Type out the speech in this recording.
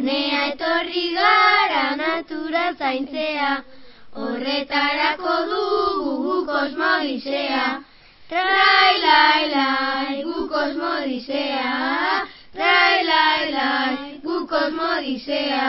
Honea etorri gara natura zaintzea, horretarako dugu gu kosmodisea. Trai lai lai gu kosmodisea, trai lai lai gu kosmodisea.